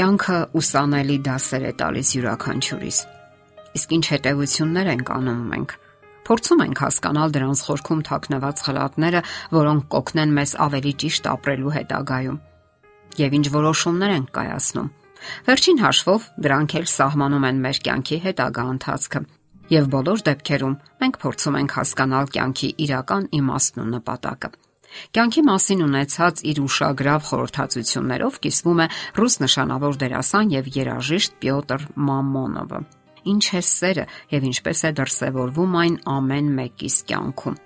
Կյանքը ուսանելի դասեր է տալիս յուրաքանչյուրիս։ Իսկ ինչ հետևություններ են անում մենք։ Փորձում ենք հասկանալ դրանց խորքում թաքնված խլատները, որոնք կօգնեն մեզ ավելի ճիշտ ապրելու հետագայում։ Եվ ինչ որոշումներ ենք կայացնում։ Վերջին հաշվով դրանք էլ սահմանում են մեր կյանքի հետագա ընթացքը։ Եվ բոլոր դեպքերում մենք փորձում ենք հասկանալ կյանքի իրական իմաստն ու նպատակը։ Կյանքի մասին ունեցած իր ուշագրավ խորհրդածություններով կիսվում է ռուս նշանավոր դերասան եւ երաժիշտ Պյոտր Մամոնովը։ Ինչ է սերը եւ ինչպես է դրսեւորվում այն ամեն մեկիս կյանքում։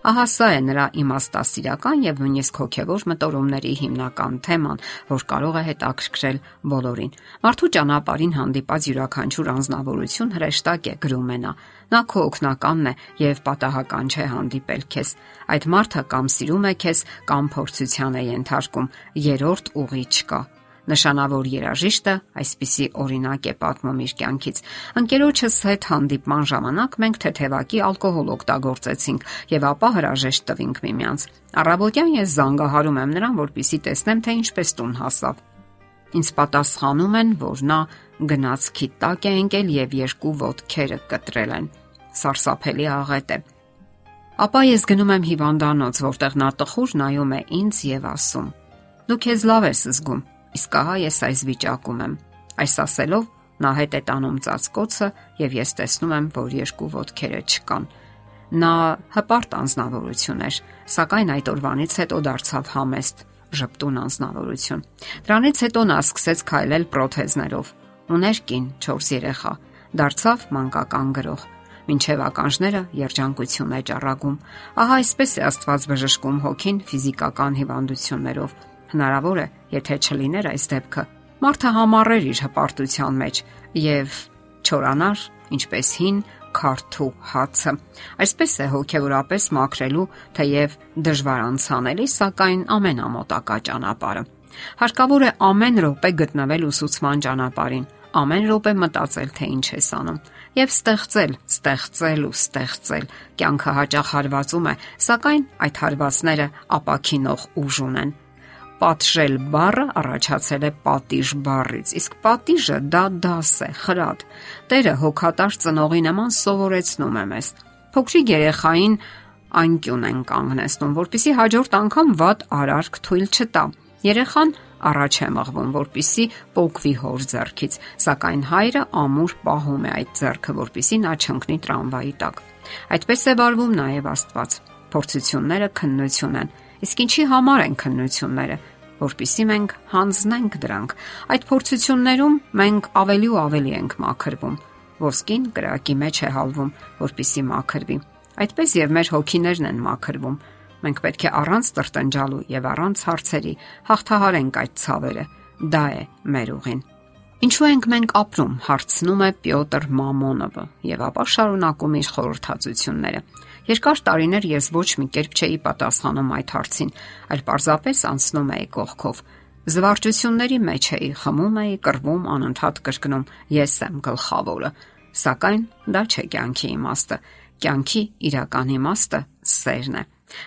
Ահա սա է նրա իմաստասիրական եւ նույնիսկ հոգեվոր մտորումների հիմնական թեման, որ կարող է հետաքրքրել բոլորին։ Մարդու ճանապարհին հանդիպած յուրաքանչյուր անznավորություն հրեշտակ է գրում է նա։ Նա քո օգնականն է եւ պատահական չէ հանդիպել քեզ։ Այդ մարդը կամ սիրում է քեզ, կամ փորձության է ենթարկում։ Երորդ ուղի չկա Նշանավոր երաժիշտը այսպիսի օրինակ է պատմում իր կյանքից։ Ընկերոջս հետ հանդիպման ժամանակ մենք թեթևակի ալկոհոլ օգտագործեցինք եւ ապա հրաժեշտ տվինք միմյանց։ Առավոտյան ես զանգահարում եմ նրան, որպիսի տեսնեմ, թե ինչպես տուն հասավ։ Ինձ պատասխանում են, որ նա գնացքի տակ է ընկել եւ երկու ոտքերը կտրել են։ Սարսափելի աղետ է։ Ապա ես գնում եմ հիվանդանոց, որտեղ նա տխուր նայում է ինձ եւ ասում. Դու քեզ լավ ես զգում։ Իսկ ահա ես այս վիճակում եմ։ Այս ասելով նա հետ է տանում ծածկոցը եւ ես տեսնում եմ, որ երկու ոտքերը չկան։ Նա հպարտ անznավորություն էր, սակայն այդ օրվանից հետո դարձավ համեստ, ժպտուն անznավորություն։ Դրանից հետո նա սկսեց քայլել պրոթեզներով։ Ուներ կին 4 երեխա, դարձավ մանկական գրող մինչև ականջները երջանկություն է ճառագում։ Ահա այսպես է Աստված բժշկում հոգին ֆիզիկական հիվանդություններով Հնարավոր է, եթե չլիներ այս դեպքը, մարդը համառեր իր հպարտության մեջ եւ չորանար, ինչպես հին քարթու հացը։ Այսպես է հոգեորապես մաքրելու, թեև դժվար անցանելի, սակայն ամենամոտակա ճանապարհը։ Հարկավոր է ամեն րոպե գտնվել ուսուցման ճանապարհին, ամեն րոպե մտածել, թե ինչ ես անում եւ ստեղծել, ստեղծել ու ստեղծել։ Կյանքը հաճախ հարվածում է, սակայն այդ հարվածները ապակինող ուժ ունեն պատժել բառը առաջացել է պատիժ բառից, իսկ պատիժը դա դաս է, խրատ։ Տերը հոգատար ծնողի նման սովորեցնում է մեզ։ Փոքրիկ երեխային անկյուն են կանգնեցնում, որpիսի հաջորդ անգամ ված արարք թույլ չտա։ Երեխան առաջ է մղվում, որpիսի փոկվի հոր ձեռքից, սակայն հայրը ամուր պահում է այդ ձեռքը, որpիսի նա չընկնի տրամվայի տակ։ Այդպես է վարվում նաև Աստված։ Փորձությունները քննություն են։ Իսկ ինչի համար են քննությունները, որpիսի մենք հանձնենք դրանք։ Այդ փորձություններում մենք ավելի ու ավելի ենք մաքրվում։ Ոսկին կրակի մեջ է հալվում, որpիսի մաքրվի։ Այդպես եւ մեր հոգիներն են մաքրվում։ Մենք պետք է առանց տրտնջալու եւ առանց հարցերի հաղթահարենք այդ ցավերը։ Դա է մեր ուղին։ Ինչու ենք մենք ապրում, հարցնում է Պյոտր Մամոնովը եւ ապա շարունակում իր խորհրդածությունները։ Երկար տարիներ ես ոչ մի կերպ չէի պատասխանում այդ հարցին, այլ պարզապես անցնում էի կողքով։ Զվարճությունների մեջ էի, խմում էի, կռվում, անընդհատ կրկնում. ես եմ գլխավորը։ Սակայն դա չէ կյանքի իմաստը։ Կյանքի իրական իմաստը սերն է։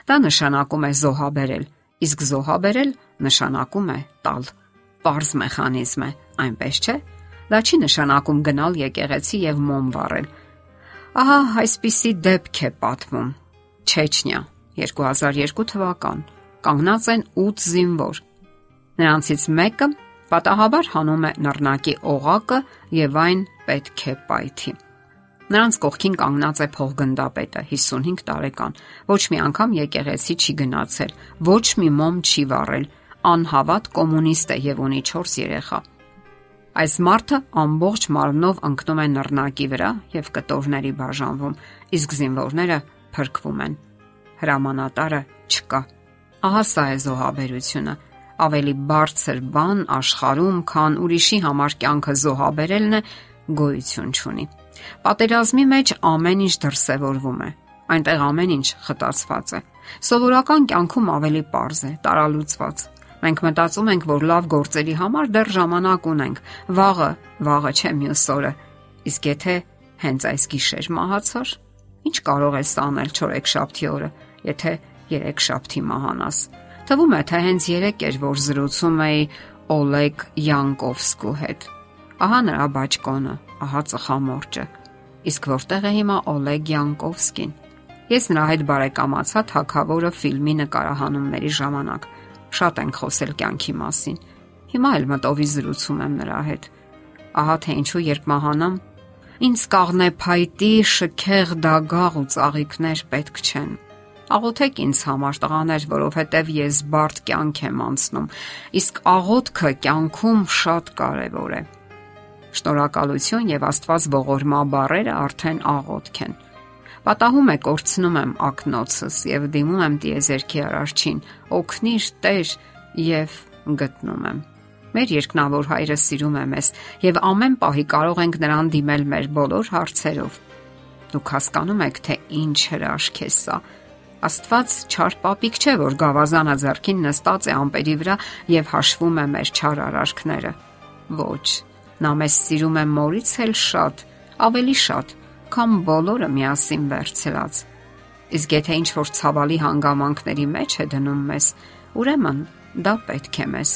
Դա նշանակում է զոհաբերել, իսկ զոհաբերել նշանակում է տալ པարզ մեխանիզմ է, այնպես չէ։ Դա չի նշանակում գնալ եկեղեցի եւ մոմ վառել։ Ահա այսպիսի դեպք է պատմում։ Չեչնիա 2002 թվական։ Կանգնած են 8 զինվոր։ Նրանցից մեկը պատահաբար հանում է նռնակի օղակը եւ այն պետք է պայթի։ Նրանց կողքին կանգնած է փողգնդապետը 55 տարեկան։ Ոչ մի անգամ եկեղեցի չի գնացել, ոչ մի մոմ չի վառել, անհավատ կոմունիստ է եւ ունի 4 երեխա։ Այս մարդը ամբողջ մարմնով ընկնում է նռնակի վրա եւ կտորների բաժանվում, իսկ զինվորները փրկվում են։ Հրամանատարը չկա։ Ահա սա է զոհաբերությունը։ Ավելի բարձր բան աշխարում, քան ուրիշի համար կյանքը զոհաբերելն է, գոյություն չունի։ Պատերազմի մեջ ամեն ինչ դրսևորվում է։ Այնտեղ ամեն ինչ խտացված է։ Սովորական կյանքում ավելի པարզ է, տարալուծված։ Մենք մտածում ենք, որ լավ գործերի համար դեռ ժամանակ ունենք։ Վաղը, վաղը չէ մյուս օրը։ Իսկ եթե հենց այս գիշեր մահացար, ինչ կարող ես անել չորեքշաբթի օրը, եթե երեքշաբթի մահանաս։ Թվում է, թե հենց երեք էր, որ զրուցում էի Օլեգ Յանկովսկու հետ։ Ահա նրա բաճկոնը, ահա ծխամորճը։ Իսկ որտեղ է հիմա Օլեգ Յանկովսկին։ Ես նրա հետ բարեկամացա Թագավորը ֆիլմի նկարահանումների ժամանակ։ Շատ ենք խոսել կյանքի մասին։ Հիմա էլ մտովի զրուցում եմ նրա հետ։ Ահա թե ինչու երբ մահանամ, ինձ կաղնե փայտի, շքեղ դագաղ ու ծաղիկներ պետք չեն։ Աղոթեք ինձ համար տղաներ, որովհետև ես բարդ կյանք եմ անցնում, իսկ աղոթքը կյանքում շատ կարևոր է։ Շնորհակալություն եւ Աստված ողորմա բառերը արդեն աղոթք են։ Պատահում է կորցնում եմ ակնոցս եւ դիմում եմ տիեզերքի արարչին. օգնիր Տեր եւ գտնում եմ։ Մեր երկնավոր հայրը սիրում է մեզ եւ ամեն պահի կարող ենք նրան դիմել մեր բոլոր հարցերով։ Դուք հասկանում եք, թե ինչ հրաշք է սա։ Աստված չար պապիկ չէ, որ գավազանը ձեռքին նստած է ամպերի վրա եւ հաշվում է մեր չար արարքները։ Ոչ, նա մեզ սիրում է մորից էլ շատ, ավելի շատ, քան բոլորը միասին վերցրած։ Իսկ եթե ինչ որ ցավալի հանգամանքների մեջ է դնում մեզ, ուրեմն դա պետք է մեզ։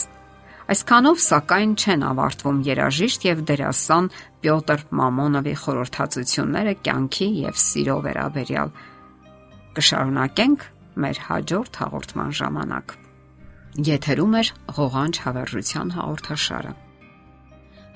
Այսքանով սակայն չեն ավարտվում երաժիշտ եւ դերասան Պյոտր Մամոնովի խորհրդածությունները կյանքի եւ սիրո վերաբերյալ։ Կշարունակենք մեր հաջորդ հաղորդման ժամանակ։ Եթերում է ղողանջ հավերժության հաղորդաշարը։